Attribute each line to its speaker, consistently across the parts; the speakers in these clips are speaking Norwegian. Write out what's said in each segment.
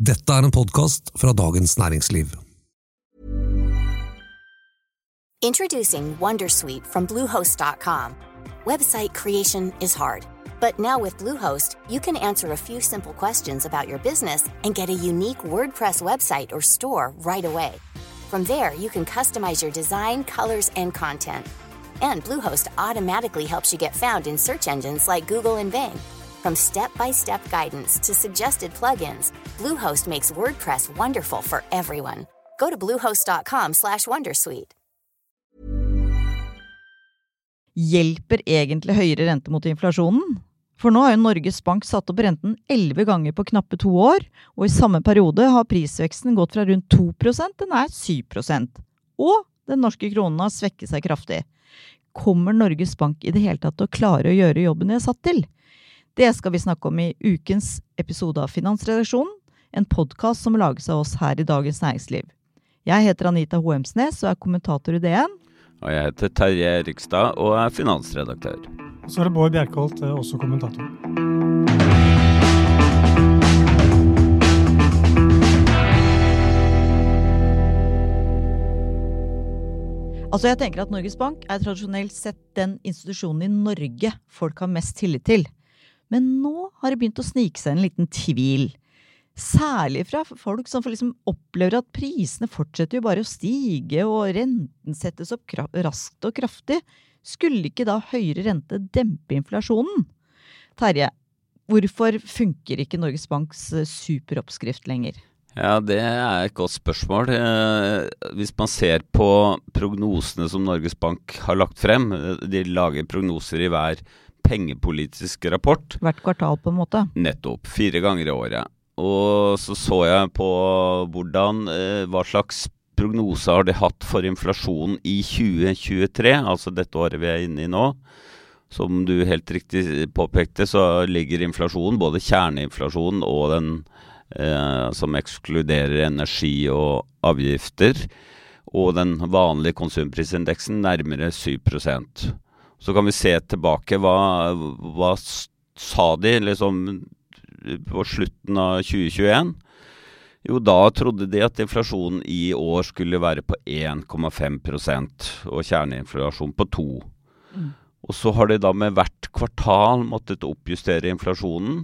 Speaker 1: Dette er en podkast fra Dagens Næringsliv.
Speaker 2: Introducing Wondersuite from Bluehost.com. Website creation is hard, but now with Bluehost, you can answer a few simple questions about your business and get a unique WordPress website or store right away. From there, you can customize your design, colors, and content. And Bluehost automatically helps you get found in search engines like Google and Bing. From step-by-step guidance to suggested plugins, Bluehost makes WordPress wonderful for everyone. Go to bluehost.com/wondersuite.
Speaker 3: Hjelper egentlig høyere rente mot inflasjonen? For nå har jo Norges Bank satt opp renten elleve ganger på knappe to år, og i samme periode har prisveksten gått fra rundt 2% til nær 7% Og den norske kronen har svekket seg kraftig. Kommer Norges Bank i det hele tatt til å klare å gjøre jobben de er satt til? Det skal vi snakke om i ukens episode av Finansredaksjonen, en podkast som lages av oss her i Dagens Næringsliv. Jeg heter Anita Hoemsnes og er kommentator i DN.
Speaker 4: Og jeg heter Terje Rikstad og er finansredaktør.
Speaker 5: Så er det Bård Bjerkholt, eh, også kommentator.
Speaker 3: Altså jeg tenker at Norges Bank er tradisjonelt sett den institusjonen i Norge folk har mest tillit til. Men nå har det begynt å snike seg en liten tvil. Særlig fra folk som liksom opplever at prisene fortsetter jo bare å stige, og renten settes opp raskt og kraftig. Skulle ikke da høyere rente dempe inflasjonen? Terje, hvorfor funker ikke Norges Banks eh, superoppskrift lenger?
Speaker 4: Ja, det er et godt spørsmål. Eh, hvis man ser på prognosene som Norges Bank har lagt frem, eh, de lager prognoser i hver pengepolitisk rapport.
Speaker 3: Hvert kvartal, på en måte?
Speaker 4: Nettopp. Fire ganger i året. Og så så jeg på hvordan, eh, hva slags prognose har de hatt for inflasjonen i 2023, altså dette året vi er inne i nå. Som du helt riktig påpekte, så ligger inflasjonen, både kjerneinflasjonen og den eh, som ekskluderer energi og avgifter, og den vanlige konsumprisindeksen nærmere 7% Så kan vi se tilbake. Hva, hva sa de liksom på slutten av 2021? Jo, da trodde de at inflasjonen i år skulle være på 1,5% og kjerneinflasjon på 2 mm. Og så har de da med hvert kvartal måttet oppjustere inflasjonen.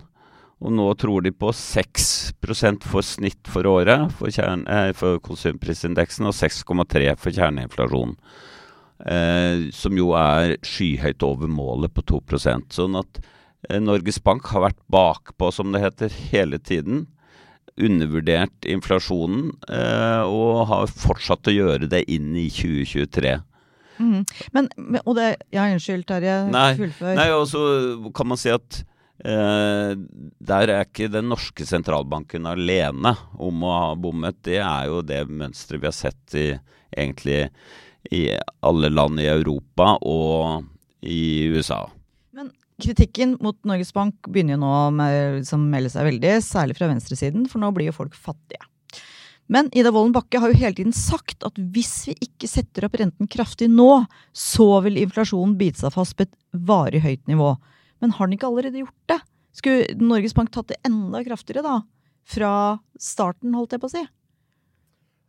Speaker 4: Og nå tror de på 6% for snitt for året for, eh, for konsumprisindeksen og 6,3 for kjerneinflasjon. Eh, som jo er skyhøyt over målet på 2% Sånn at Norges Bank har vært bakpå, som det heter, hele tiden undervurdert inflasjonen, eh, og har fortsatt å gjøre det inn i 2023.
Speaker 3: Mm. Men, og det Ja, unnskyld, Terje.
Speaker 4: Fullfør. Nei, og så kan man si at eh, der er ikke den norske sentralbanken alene om å ha bommet. Det er jo det mønsteret vi har sett i egentlig i alle land i Europa og i USA.
Speaker 3: Kritikken mot Norges Bank begynner jo nå med, som melder seg veldig, særlig fra venstresiden, for nå blir jo folk fattige. Men Ida Wolden Bakke har jo hele tiden sagt at hvis vi ikke setter opp renten kraftig nå, så vil inflasjonen bite seg fast på et varig høyt nivå. Men har den ikke allerede gjort det? Skulle Norges Bank tatt det enda kraftigere, da? Fra starten, holdt jeg på å si?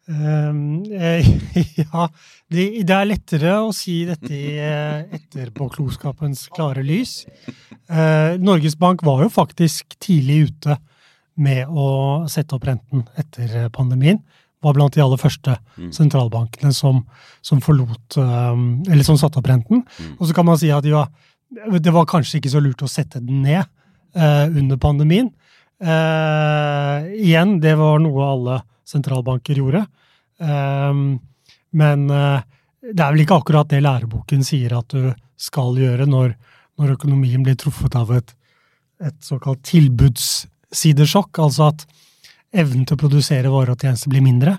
Speaker 5: Um, eh, ja, det, det, er lettere å si dette i eh, etterpåklokskapens klare lys. Uh, Norges Bank var jo faktisk tidlig ute med å sette opp renten etter pandemien. Var blant de aller første mm. sentralbankene som, som forlot um, Eller som satte opp renten. Mm. Og så kan man si at ja, det var kanskje ikke så lurt å sette den ned uh, under pandemien. Uh, igjen, det var noe alle sentralbanker gjorde. Eh, men eh, det er vel ikke akkurat det læreboken sier at du skal gjøre når, når økonomien blir truffet av et, et såkalt tilbudssidesjokk, altså at evnen til å produsere varer og tjenester blir mindre.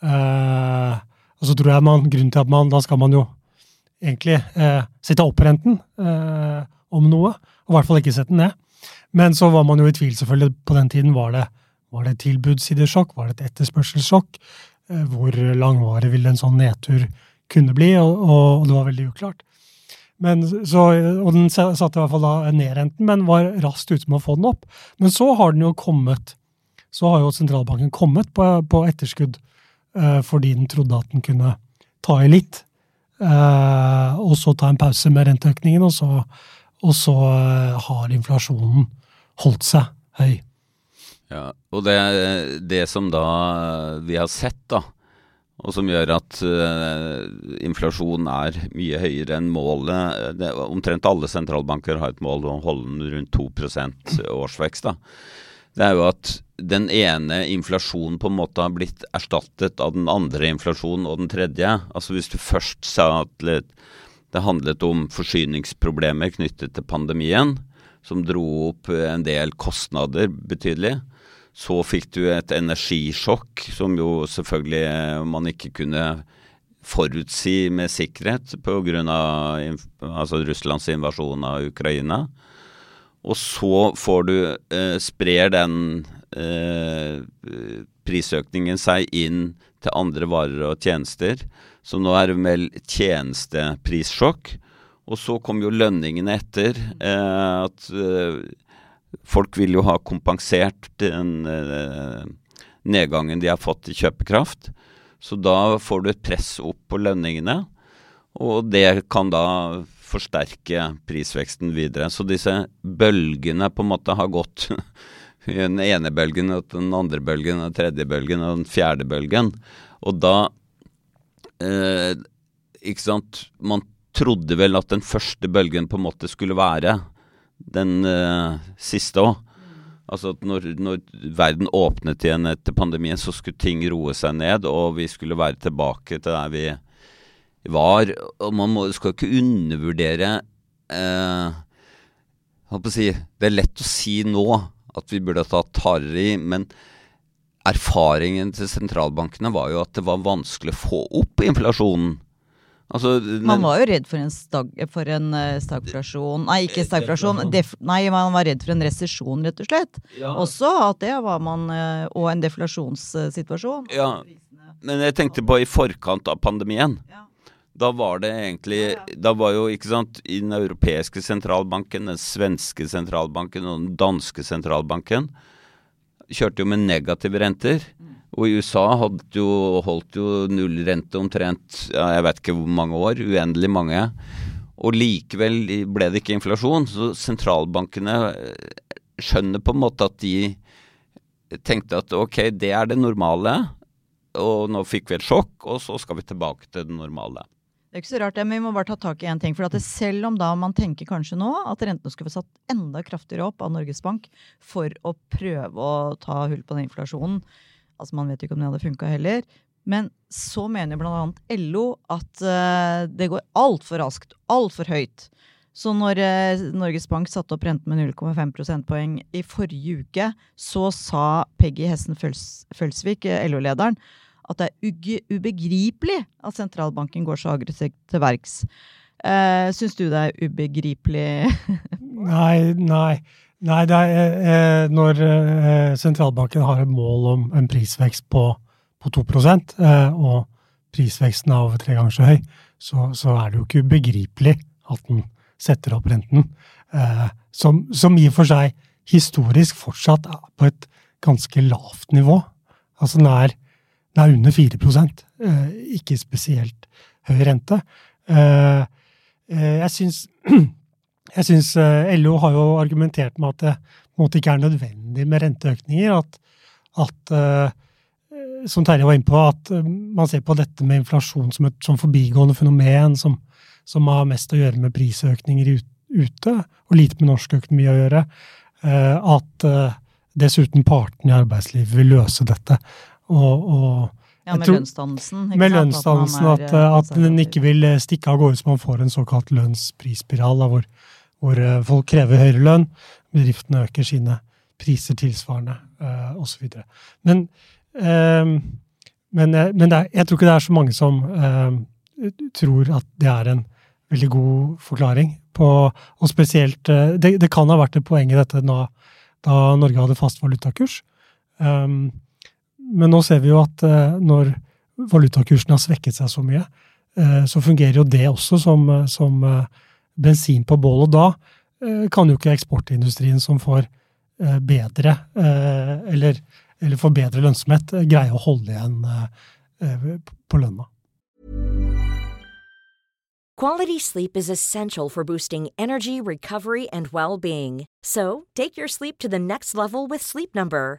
Speaker 5: Uh, og så tror jeg man, grunnen til at man, da skal man jo egentlig eh, sette opp renten uh, om noe, og i hvert fall ikke sette den ned. Men så var man jo i tvil, selvfølgelig, på den tiden. Var det, var det tilbudssidesjokk? Var det et etterspørselssjokk? Eh, hvor langvarig ville en sånn nedtur kunne bli, og, og det var veldig uklart. Men, så, og den satte i hvert fall da ned men var raskt ute med å få den opp. Men så har den jo kommet så har jo sentralbanken kommet på, på etterskudd eh, fordi den trodde at den kunne ta i litt. eh, og så ta en pause med renteøkningen, og så, og så eh, har inflasjonen holdt seg høy.
Speaker 4: Ja, og det, det som da vi har sett, da, og som gjør at uh, inflasjonen er mye høyere enn målet. Det, omtrent alle sentralbanker har et mål om å holde den rundt 2 årsvekst. Da. Det er jo at den ene inflasjonen på en måte har blitt erstattet av den andre inflasjonen og den tredje. Altså Hvis du først sa at det handlet om forsyningsproblemer knyttet til pandemien, som dro opp en del kostnader betydelig, så fikk du et energisjokk som jo selvfølgelig man ikke kunne forutsi med sikkerhet pga. Altså Russlands invasjon av Ukraina. Og så får du eh, sprer den eh, prisøkningen seg inn til andre varer og tjenester. Så nå er det vel tjenesteprissjokk. Og så kom jo lønningene etter. Eh, at eh, Folk vil jo ha kompensert den eh, nedgangen de har fått i kjøpekraft. Så da får du et press opp på lønningene, og det kan da forsterke prisveksten videre. Så disse bølgene på en måte har gått den ene bølgen, den andre bølgen, den tredje bølgen og den fjerde bølgen. Og da eh, Ikke sant Man trodde vel at den første bølgen på en måte skulle være den uh, siste òg. Altså at når, når, verden åpnet igjen etter pandemien, så skulle ting roe seg ned, og vi skulle være tilbake til der vi var. Og man må, skal ikke undervurdere eh, si, Det er lett å si nå at vi burde ha tatt hardere i, men erfaringen til sentralbankene var jo at det var vanskelig å få opp inflasjonen.
Speaker 3: Altså, man var jo redd for en, stag, for en uh, stagflasjon Nei, ikke stagflasjon. Def, nei, man var redd for en resesjon, rett og slett. Ja. Også at det var man uh, Og en deflasjonssituasjon.
Speaker 4: Ja, men jeg tenkte på i forkant av pandemien. Ja. Da var det egentlig Da var jo, ikke sant, i den europeiske sentralbanken, den svenske sentralbanken og den danske sentralbanken kjørte jo med negative renter. Mm. Og i USA jo, holdt jo nullrente omtrent jeg vet ikke hvor mange år, uendelig mange. Og likevel ble det ikke inflasjon. Så sentralbankene eh, skjønner på en måte at de tenkte at ok, det er det normale. Og nå fikk vi et sjokk, og så skal vi tilbake til det normale.
Speaker 3: Det er ikke så rart, det, men vi må bare ta tak i én ting. For selv om da man tenker kanskje nå at rentene skulle få satt enda kraftigere opp av Norges Bank for å prøve å ta hull på den inflasjonen, Altså, man vet ikke om det hadde funka heller. Men så mener bl.a. LO at uh, det går altfor raskt, altfor høyt. Så når uh, Norges Bank satte opp renten med 0,5 prosentpoeng i forrige uke, så sa Peggy Hessen Følsvik, uh, LO-lederen, at det er ubegripelig at sentralbanken går så aggressivt til verks. Uh, Syns du det er ubegripelig?
Speaker 5: nei, nei. Nei, det er eh, når eh, sentralbanken har et mål om en prisvekst på, på 2 eh, og prisveksten er over tre ganger så høy, så, så, er det jo ikke ubegripelig at den setter opp renten. Eh, som, som, i og for seg historisk fortsatt er på et ganske lavt nivå. Altså den er, den er under 4 eh, ikke spesielt høy rente. Eh, jeg syns Jeg syns eh, LO har jo argumentert med at det på en måte ikke er nødvendig med renteøkninger. At, at uh, som Terje var inne på, at uh, man ser på dette med inflasjon som et som forbigående fenomen som, som, har mest å gjøre med prisøkninger ute, og lite med norsk økonomi å gjøre. At dessuten partene i arbeidslivet vil løse dette. Og, og
Speaker 3: ja, med lønnsdannelsen.
Speaker 5: Med lønnsdannelsen, at, at, at den ikke vil stikke av gårde så man får en såkalt lønnsprisspiral, hvor, hvor eh, folk krever høyere lønn, bedriftene øker sine priser tilsvarende, uh, osv. Men, uh, men, men er, jeg tror ikke det er så mange som uh, tror at det er en veldig god forklaring på Og spesielt det, det, kan ha vært et poeng i dette da, da Norge hadde fast valutakurs. Um, men nå ser vi jo at når valutakursen har svekket seg så mye, så fungerer jo det også som, som bensin på bålet. Da eh, kan jo ikke eksportindustrien som får eh, bedre, eh, eller eller får bedre lønnsomhet, greie å holde igjen på lønna.
Speaker 6: Quality sleep is essential for boosting energy, recovery, and well being. So, take your sleep to the next level with Sleep Number.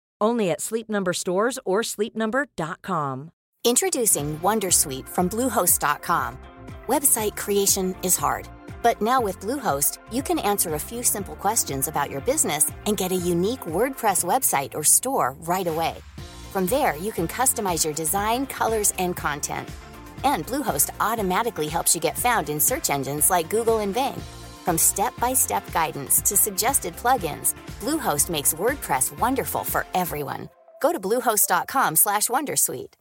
Speaker 6: Only at Sleep Number stores or sleepnumber.com.
Speaker 2: Introducing Wondersuite from Bluehost.com. Website creation is hard, but now with Bluehost, you can answer a few simple questions about your business and get a unique WordPress website or store right away. From there, you can customize your design, colors, and content. And Bluehost automatically helps you get found in search engines like Google and Bing. From step-by-step guidance to suggested plugins, Bluehost makes WordPress wonderful for everyone. Go to bluehost.com/wondersuite.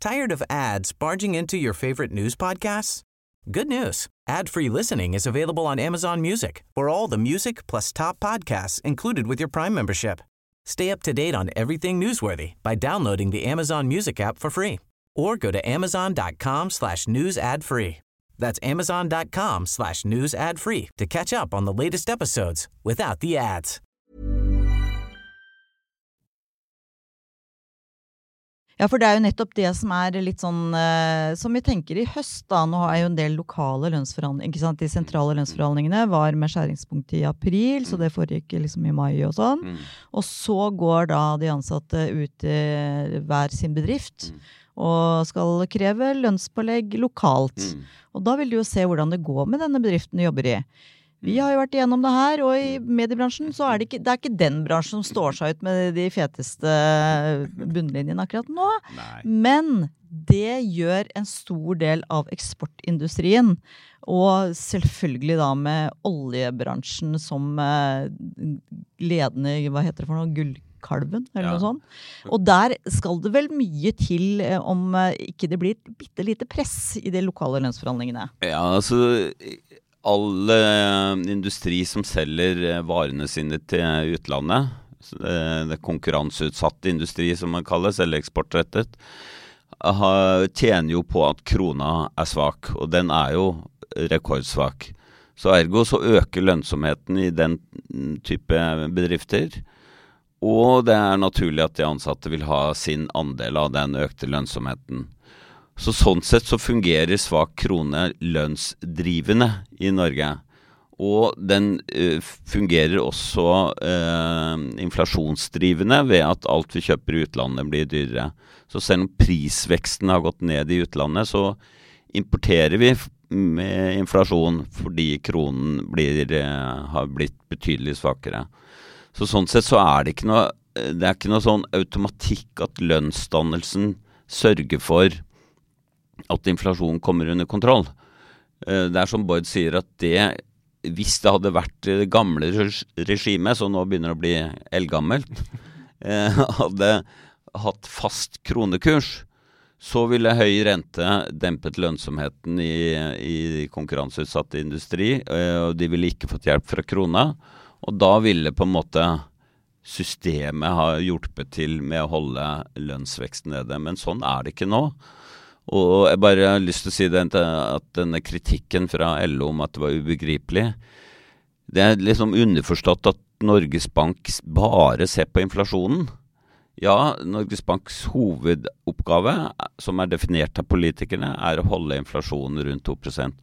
Speaker 7: Tired of ads barging into your favorite news podcasts? Good news. Ad-free listening is available on Amazon Music. For all the music plus top podcasts included with your Prime membership. Stay up to date on everything newsworthy by downloading the Amazon Music app for free or go to amazon.com slash news ad free. That's amazon.com slash news ad free to catch up on the latest episodes without the ads.
Speaker 3: Ja, for det er jo nettopp det som er litt sånn eh, Som vi tenker i høst, da. Nå er jo en del lokale lønnsforhandlinger ikke sant? De sentrale lønnsforhandlingene var med skjæringspunkt i april, så det foregikk liksom i mai og sånn.
Speaker 4: Mm.
Speaker 3: Og så går da de ansatte ut i hver sin bedrift
Speaker 4: Mm.
Speaker 3: Og skal kreve lønnspålegg lokalt.
Speaker 4: Mm.
Speaker 3: Og da vil du jo se hvordan det går med denne bedriften du jobber i. Vi har jo vært igjennom det her, og i mediebransjen så er det ikke, det er ikke den bransjen som står seg ut med de feteste bunnlinjene akkurat nå.
Speaker 4: Nei.
Speaker 3: Men det gjør en stor del av eksportindustrien. Og selvfølgelig da med oljebransjen som eh, ledende Hva heter det for noe? Gullkalven, eller
Speaker 4: Ja.
Speaker 3: noe sånt. Og der skal det vel mye til eh, om eh, ikke det blir et bitte lite press i de lokale lønnsforhandlingene.
Speaker 4: Ja, altså All eh, industri som selger varene sine til utlandet, det, det er konkurranseutsatt industri som man kalles, eller eksportrettet, tjener jo på at krona er svak, og den er jo rekordsvak. Så ergo så øker lønnsomheten i den mm, type bedrifter. Og det er naturlig at de ansatte vil ha sin andel av den økte lønnsomheten. Så sånn sett så fungerer svak krone lønnsdrivende i Norge. Og den uh, fungerer også uh, inflasjonsdrivende ved at alt vi kjøper i utlandet blir dyrere. Så selv om prisveksten har gått ned i utlandet, så importerer vi med inflasjon fordi kronen blir, uh, har blitt betydelig svakere. Så sånn sett så er det ikke noe eh, Det er ikke noe sånn automatikk at lønnsdannelsen sørger for at inflasjonen kommer under kontroll. Eh, Det er som Bård sier, at det hvis det hadde vært det gamle regimet, som nå begynner å bli eldgammelt, eh, hadde hatt fast kronekurs, så ville høy rente dempet lønnsomheten i, i konkurranseutsatt industri, og de ville ikke fått hjelp fra krona. Og da ville på en måte systemet ha hjulpet til med å holde lønnsveksten nede. Men sånn er det ikke nå. Og jeg bare har lyst til å si det, at denne kritikken fra LO om at det var ubegripelig Det er liksom underforstått at Norges Bank bare ser på inflasjonen. Ja, Norges Banks hovedoppgave, som er definert av politikerne, er å holde inflasjonen rundt 2%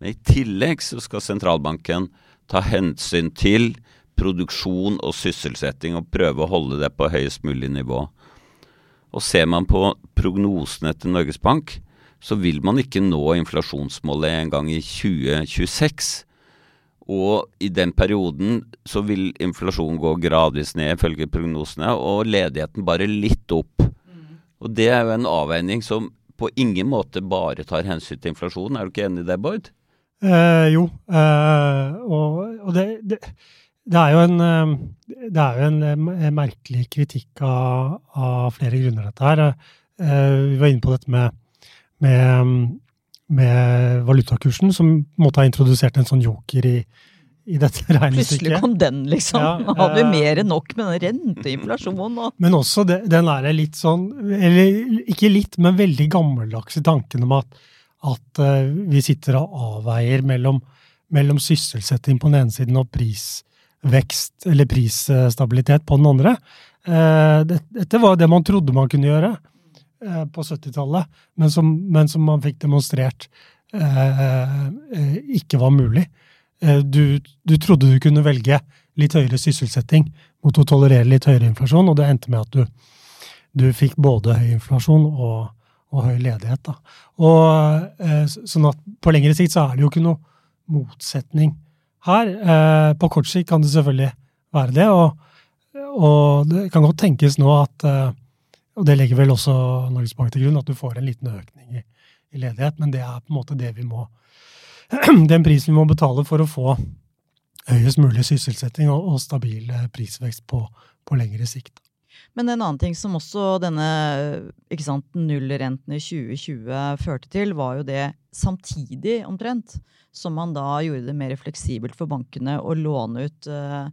Speaker 4: Men i tillegg så skal sentralbanken ta hensyn til produksjon og sysselsetting og prøve å holde det på høyest mulig nivå. Og ser man på prognosene til Norges Bank, så vil man ikke nå inflasjonsmålet engang i 2026. Og i den perioden så vil inflasjonen gå gradvis ned, ifølge prognosene, og ledigheten bare litt opp. Og det er jo en avveining som på ingen måte bare tar hensyn til inflasjonen. Er du ikke enig i det, Bård?
Speaker 5: Eh, jo, eh, og, og det, det, det er jo en, eh, det er jo en eh, merkelig kritikk av, av flere grunner, dette her. Eh, vi var inne på dette med, med, med valutakursen, som på en måte har introdusert en sånn joker i, i dette regnestykket.
Speaker 3: Plutselig kom den, liksom.
Speaker 5: Ja,
Speaker 3: Nå hadde vi
Speaker 5: eh,
Speaker 3: mer enn nok med den renteinflasjonen og
Speaker 5: Men også den er litt sånn, eller ikke litt, men veldig gammeldagse tanken om at, at eh, vi sitter og avveier mellom, mellom sysselsetting på den ene siden og prisvekst eller prisstabilitet på den andre. Eh, det, dette var det man trodde man kunne gjøre eh, på 70-tallet, men, men som man fikk demonstrert ikke var mulig. Du, du trodde du kunne velge litt høyere sysselsetting mot å tolerere litt høyere inflasjon, og det endte med at du, du fikk både høy inflasjon og, og høy ledighet. Da. Og, eh, sånn at på lengre sikt så er det jo ikke noe motsetning her. Eh, på kort sikt kan det selvfølgelig være det, og, og det kan godt tenkes nå at eh, og det legger vel også Norges Bank til grunn, at du får en liten økning i, i ledighet, men det er på en måte det vi må den prisen vi må betale for å få høyest mulig sysselsetting og, og stabil prisvekst på, på lengre sikt.
Speaker 3: Men en annen ting som også denne sant, nullrenten i 2020 førte til, var jo det samtidig omtrent som man da gjorde det mer fleksibelt for bankene å låne ut uh,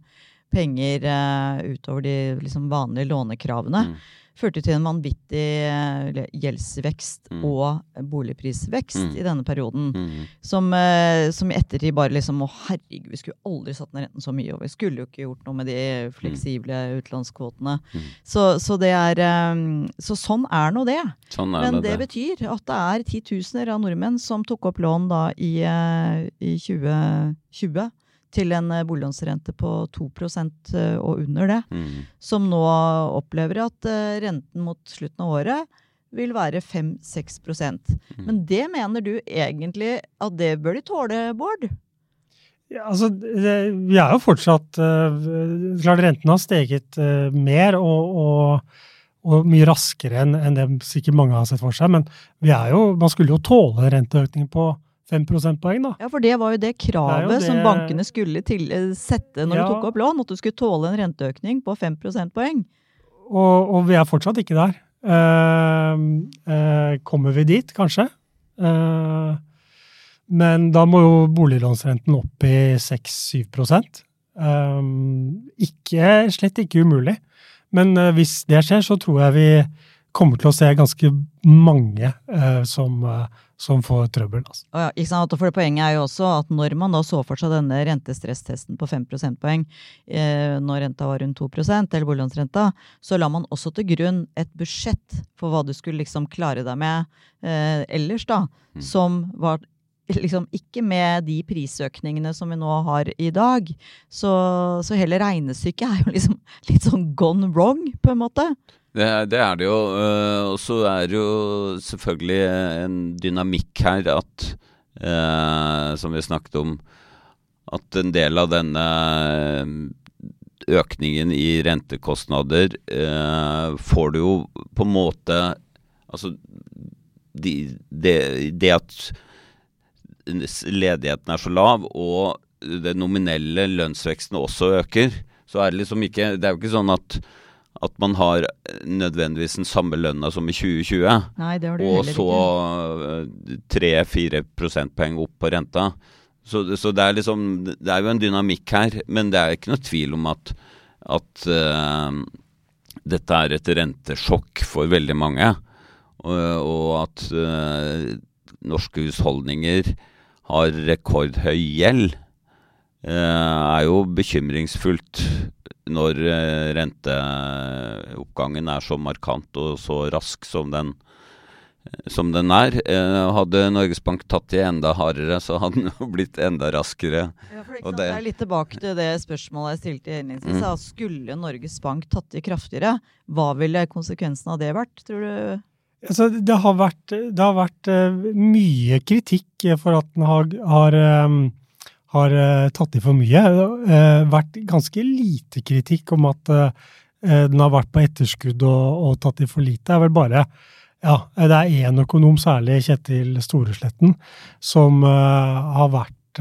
Speaker 3: penger uh, utover de liksom, vanlige lånekravene.
Speaker 4: Mm.
Speaker 3: Førte til en vanvittig eh, gjeldsvekst
Speaker 4: Mm.
Speaker 3: og boligprisvekst
Speaker 4: Mm.
Speaker 3: i denne perioden.
Speaker 4: Mm.
Speaker 3: Som, eh, som i ettertid bare liksom Å, herregud, vi skulle aldri satt ned renten så mye. Og vi skulle jo ikke gjort noe med de fleksible utenlandskvotene.
Speaker 4: Mm.
Speaker 3: Så, så det er eh, Så sånn er nå det.
Speaker 4: Sånn er
Speaker 3: Men det
Speaker 4: det.
Speaker 3: betyr at det er titusener av nordmenn som tok opp lån da i, i 2020 til en eh, boliglånsrente på 2 eh, og under det.
Speaker 4: Mm.
Speaker 3: Som nå opplever at eh, renten mot slutten av året vil være 5-6
Speaker 4: Mm.
Speaker 3: Men det mener du egentlig at det bør de tåle, Bård?
Speaker 5: Ja, altså, det, vi er jo fortsatt uh, Klart renten har steget uh, mer og, og, og mye raskere enn enn det sikkert mange har sett for seg. Men vi er jo, man skulle jo tåle en renteøkning på 5 prosentpoeng, da.
Speaker 3: Ja, for det var jo det kravet
Speaker 5: Det jo det...
Speaker 3: som bankene skulle til, eh, sette når
Speaker 5: Ja.
Speaker 3: du tok opp lån. At du skulle tåle en renteøkning på 5 prosentpoeng.
Speaker 5: Og, og vi er fortsatt ikke der. Eh, eh, kommer vi dit, kanskje? Eh, men da må jo boliglånsrenten opp i 6-7 um, Ikke, slett ikke umulig. Men eh, hvis det skjer, så tror jeg vi kommer til å se ganske mange eh, som, eh, som får trøbbel. Altså.
Speaker 3: Ja, ikke sant? Og For det Poenget er jo også at når man da så for seg denne rentestresstesten på 5 prosentpoeng, eh, når renta var rundt 2 eller boliglånsrenta, så la man også til grunn et budsjett for hva du skulle liksom klare deg med eh, ellers, da.
Speaker 4: Mm.
Speaker 3: Som var liksom ikke med de prisøkningene som vi nå har i dag. Så, så hele regnestykket er jo liksom litt sånn gone wrong, på en måte.
Speaker 4: Det, er- det er det jo. øh, Og så er det jo selvfølgelig en dynamikk her at øh, Som vi snakket om, at en del av denne økningen i rentekostnader øh, får du jo på en måte Altså de, det at ledigheten er så lav, og den nominelle lønnsveksten også øker, så er det liksom ikke Det er jo ikke sånn at at man har nødvendigvis den samme lønna som i 2020,
Speaker 3: Nei, det har du
Speaker 4: og så
Speaker 3: ikke.
Speaker 4: tre-fire prosentpoeng opp på renta. Så, så det er liksom Det er jo en dynamikk her, men det er ikke noe tvil om at, at uh, dette er et rentesjokk for veldig mange. Og, og at uh, norske husholdninger har rekordhøy gjeld, eh, er jo bekymringsfullt når eh, renteoppgangen er så markant og så rask som den, som den er. Eh, hadde Norges Bank tatt i enda hardere, så hadde den jo blitt enda raskere.
Speaker 3: Ja, for
Speaker 4: Og det-
Speaker 3: det er litt tilbake til det spørsmålet jeg stilte innledningsvis.
Speaker 4: Mm.
Speaker 3: Skulle Norges Bank tatt i kraftigere, hva ville konsekvensen av det vært, tror du?
Speaker 5: Altså, det har vært, det har vært eh, mye kritikk for at den har, har, eh, har eh, tatt i for mye. Det har eh, vært ganske lite kritikk om at eh, den har vært på etterskudd og, og tatt i for lite. Det er vel bare ja, det er én økonom, særlig Kjetil Storesletten, som har vært,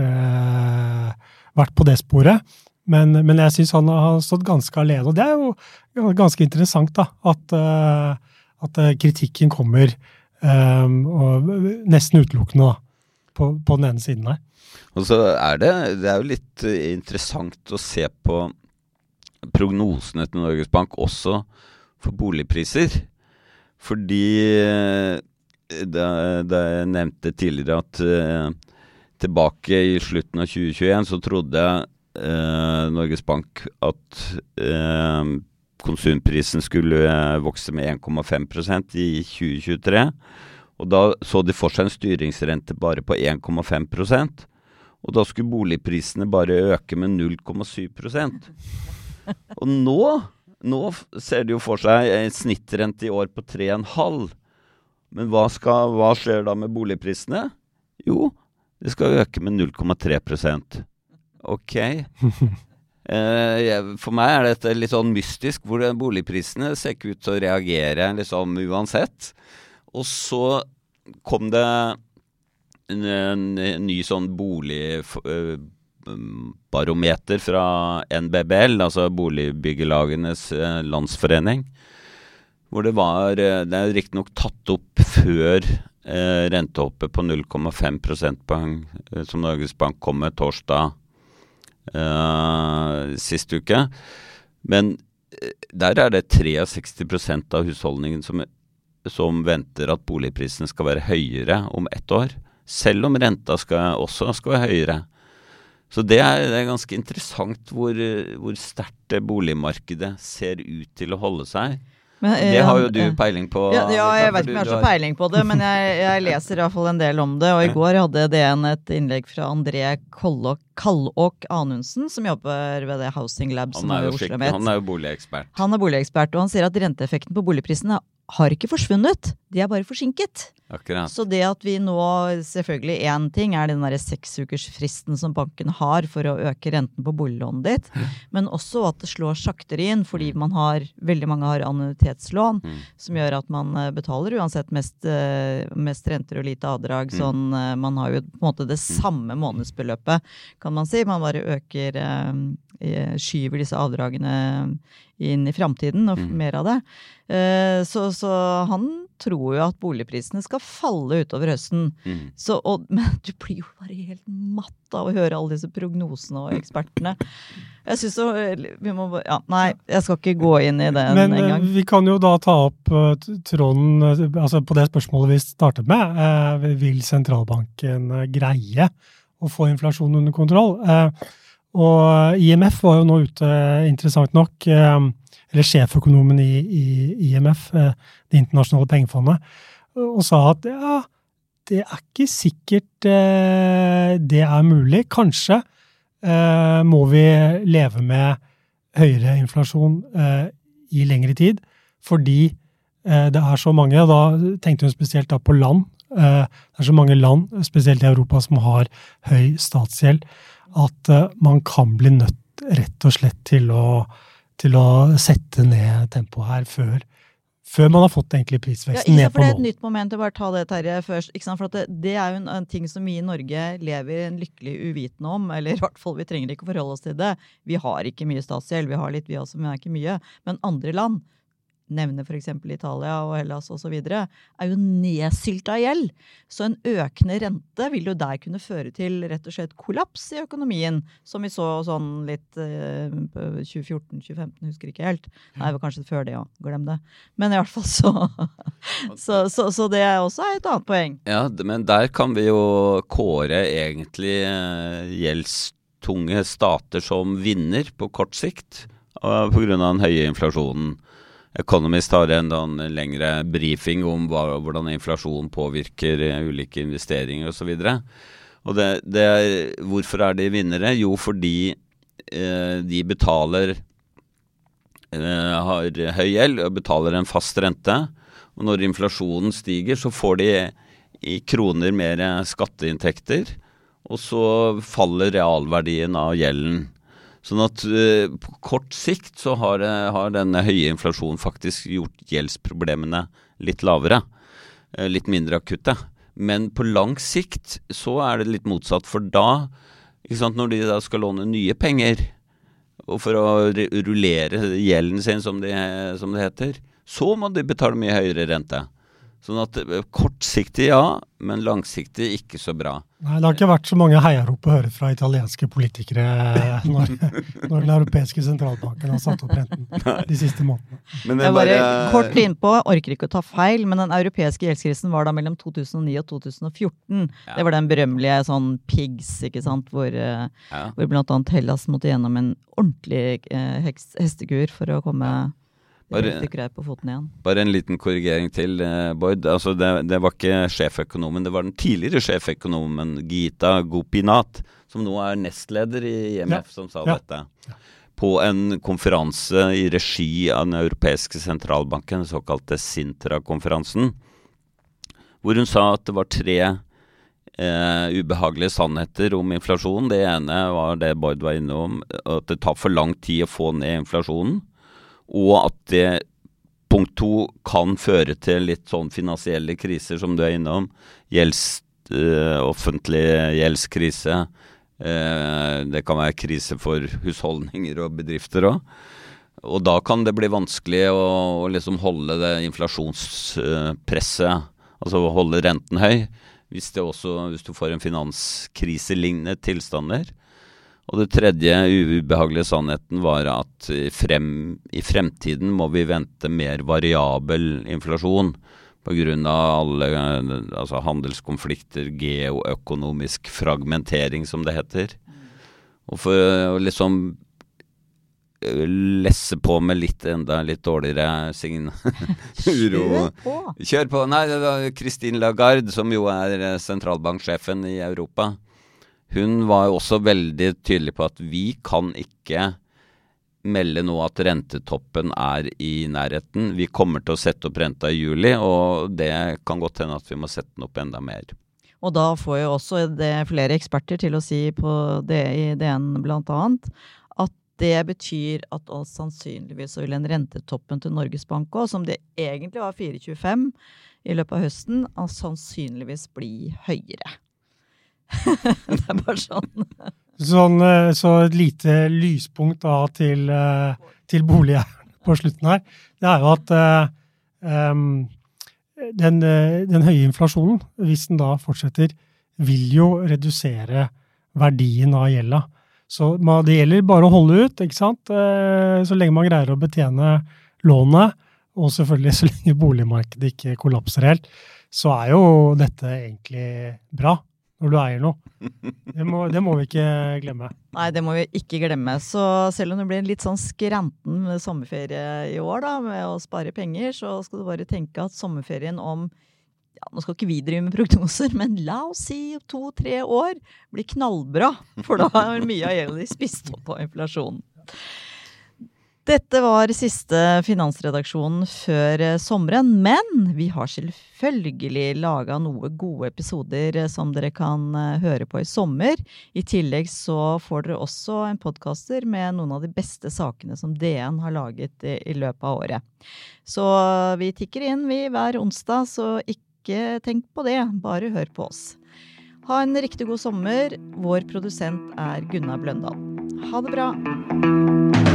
Speaker 5: vært på det sporet. Men, men jeg syns han har stått ganske alene, og det er jo ganske interessant, da. At, at kritikken kommer um, nesten utelukkende da, på, på, den ene siden her.
Speaker 4: Og så er det, det er jo litt interessant å se på prognosene til Norges Bank også for boligpriser. Fordi da, da jeg nevnte tidligere at uh, tilbake i slutten av 2021 så trodde eh, Norges Bank at eh, konsumprisen skulle eh, vokse med 1,5% i 2023. Og da så de for seg en styringsrente bare på 1,5% Og da skulle boligprisene bare øke med 0,7% Og nå, nå ser de jo for seg en snittrente i år på 3,5 Men hva, skal, hva skjer da med boligprisene? Jo, det skal øke med 0,3 Ok. Eh, for meg er dette litt sånn mystisk, hvor boligprisene ser ikke ut til å reagere liksom uansett. Og så kom det en, en, ny sånn boligbarometer fra NBBL, altså Boligbyggelagenes eh, landsforening. Hvor det var Det er riktignok tatt opp før eh, rentehoppet på 0,5 prosentpoeng eh, som Norges Bank kom med torsdag eh, sist uke. Men eh, der er det 63% av husholdningen som, som, venter at boligprisen skal være høyere om ett år. Selv om renta skal, også skal være høyere. Så det er, det er ganske interessant hvor, hvor sterkt boligmarkedet ser ut til å holde seg. Men, det har jo du peiling på.
Speaker 3: Ja, ja jeg vet ikke om jeg har så peiling på det, men jeg, jeg leser iallfall en del om det. Og i går hadde DN et innlegg fra André Kallåk Anundsen, som jobber ved det Housing Lab som
Speaker 4: er
Speaker 3: jo
Speaker 4: Oslo Han er jo boligekspert.
Speaker 3: Han er boligekspert, og han sier at renteeffekten på boligprisene har ikke forsvunnet, de er bare forsinket.
Speaker 4: Akkurat.
Speaker 3: Så det at vi nå Selvfølgelig én ting er den derre seksukersfristen som banken har for å øke renten på boliglånet ditt, men også at det slår saktere inn fordi mm. man har veldig mange har annuitetslån, mm. som gjør at man eh, betaler uansett mest, eh, mest renter og lite avdrag. Mm. Sånn eh, man har jo på en måte det mm. samme månedsbeløpet, kan man si. Man bare øker Skyver disse avdragene inn i framtiden, og mm. mer av det. Eh, så, så, han tror jo at boligprisene skal falle utover høsten. Mm. Så, og, men du blir jo bare helt matt av å høre alle disse prognosene og ekspertene. Jeg syns så vi må, ja, Nei, jeg skal ikke gå inn i det
Speaker 5: men,
Speaker 3: en.
Speaker 5: Vi kan jo da ta opp uh, tråden altså på det spørsmålet vi startet med. Vil sentralbanken greie å få inflasjonen under kontroll? Uh, og IMF var jo nå ute, interessant nok, eh, eller sjeføkonomen i, i IMF, eh, Det internasjonale pengefondet, og sa at ja, det er ikke sikkert eh, det er mulig. Kanskje må vi leve med høyere inflasjon i lengre tid, fordi det er så mange, og da tenkte hun spesielt på land, det er så mange land, spesielt i Europa, som har høy statsgjeld at uh, man kan bli nødt rett og slett til å, til å sette ned tempoet her før, før man har fått egentlig prisveksten
Speaker 3: ja,
Speaker 5: ned på
Speaker 3: nå. Det er et nytt moment, jeg bare ta det Terje først. For det, det, er jo en, en, ting som vi i Norge lever en lykkelig uvitende om. Eller i hvert fall, vi trenger ikke å forholde oss til det. Vi har ikke mye statsgjeld, vi har litt vi også, men det er ikke mye. Men andre land nevner f.eks. Italia og Hellas osv., er jo nedsylta gjeld. Så en økende rente vil jo der kunne føre til rett og slett kollaps i økonomien, som vi så sånn litt eh, 2014-2015, husker ikke helt. Nei, det kanskje før det òg, glem det. Men i hvert fall så så, så så, det er også et annet poeng.
Speaker 4: Ja, men der kan vi jo kåre egentlig eh, gjeldstunge stater som vinner på kort sikt pga. den høye inflasjonen. Economist har en, en lengre brifing om hva, hvordan inflasjon påvirker eh, ulike investeringer osv. Hvorfor er de vinnere? Jo, fordi eh, de betaler eh, har høy gjeld og betaler en fast rente. Og når inflasjonen stiger, så får de i kroner mer skatteinntekter. Og så faller realverdien av gjelden. Sånn at uh, på kort sikt så har, har, denne høye inflasjonen faktisk gjort gjeldsproblemene litt lavere. Uh, litt mindre akutte. Men på lang sikt så er det litt motsatt. For da, sant, når de da skal låne nye penger, og for å rullere gjelden sin, som de, som det heter, så må de betale mye høyere rente. Sånn at eh, kortsiktig ja, men langsiktig ikke så bra.
Speaker 5: Nei, Det har ikke vært så mange heiarop å høre fra italienske politikere når, når, den europeiske sentralbanken har satt opp renten de siste månedene.
Speaker 3: Men jeg bare, bare kort innpå, orker ikke å ta feil, men den europeiske gjeldskrisen var da mellom 2009 og 2014. Ja. Det var den berømmelige sånn pigs, ikke sant, hvor, eh, ja. hvor blant annet Hellas måtte gjennom en ordentlig eh, hestekur for å komme ja bare, på foten igjen.
Speaker 4: bare en liten korrigering til, uh, Bård. Altså, det, det, var ikke sjeføkonomen, det var den tidligere sjeføkonomen Gita Gopinath, som nå er nestleder i IMF, ja. som sa ja. dette. På en konferanse i regi av den europeiske sentralbanken, den såkalte Sintra-konferansen, hvor hun sa at det var tre eh, ubehagelige sannheter om inflasjon. Det ene var det Bård var innom, at det tar for lang tid å få ned inflasjonen og at det punkt to kan føre til litt sånn finansielle kriser, som du er innom. Gjelds, øh, offentlig gjeldskrise. Uh, det kan være krise for husholdninger og bedrifter òg. Og da kan det bli vanskelig å, å liksom holde det inflasjonspresset, altså holde renten høy, hvis, også, hvis du får en finanskriselignende tilstander. Og det tredje ubehagelige sannheten var at frem, i fremtiden må vi vente mer variabel inflasjon pga. alle altså handelskonflikter, geoøkonomisk fragmentering, som det heter. Og for å liksom øh, lesse på med litt enda litt dårligere sign uro Kjør på! Kjør på! Nei, det var Christine Lagarde, som jo er sentralbanksjefen i Europa hun var jo også veldig tydelig på at vi kan ikke melde nå at rentetoppen er i nærheten. Vi kommer til å sette opp renta i juli, og det kan godt hende at vi må sette den opp enda mer.
Speaker 3: Og da får jo også flere eksperter til å si på det i DN bl.a. at det betyr at sannsynligvis vil en rentetoppen til Norges Bank òg, som det egentlig var 4,25 i løpet av høsten, sannsynligvis bli høyere. det er bare sånn.
Speaker 5: sånn. Så et lite lyspunkt da til, eh, til boligeierne på slutten her, det er jo at um, den, den, høye inflasjonen, hvis den da fortsetter, vil jo redusere verdien av gjelda. Så det gjelder bare å holde ut, ikke sant? Så lenge man greier å betjene lånet, og selvfølgelig så lenge boligmarkedet ikke kollapser helt, så er jo dette egentlig bra når du eier noe. Det må, det må, vi ikke glemme.
Speaker 3: Nei, det må vi ikke glemme. Så selv om det blir en litt sånn skranten sommerferie i år da, med å spare penger, så skal du bare tenke at sommerferien om ja, Nå skal ikke vi drive med prognoser, men la oss si to-tre år blir knallbra. For da har mye av gjelden spist opp av inflasjonen. Dette var siste finansredaksjonen før eh, sommeren, men vi har selvfølgelig laga noen gode episoder eh, som dere kan eh, høre på i sommer. I tillegg så får dere også en podkaster med noen av de beste sakene som DN har laget i løpet av året. Så vi tikker inn, vi, hver onsdag, så ikke tenk på det, bare hør på oss. Ha en riktig god sommer. Vår produsent er Gunnar Bløndal. Ha det bra.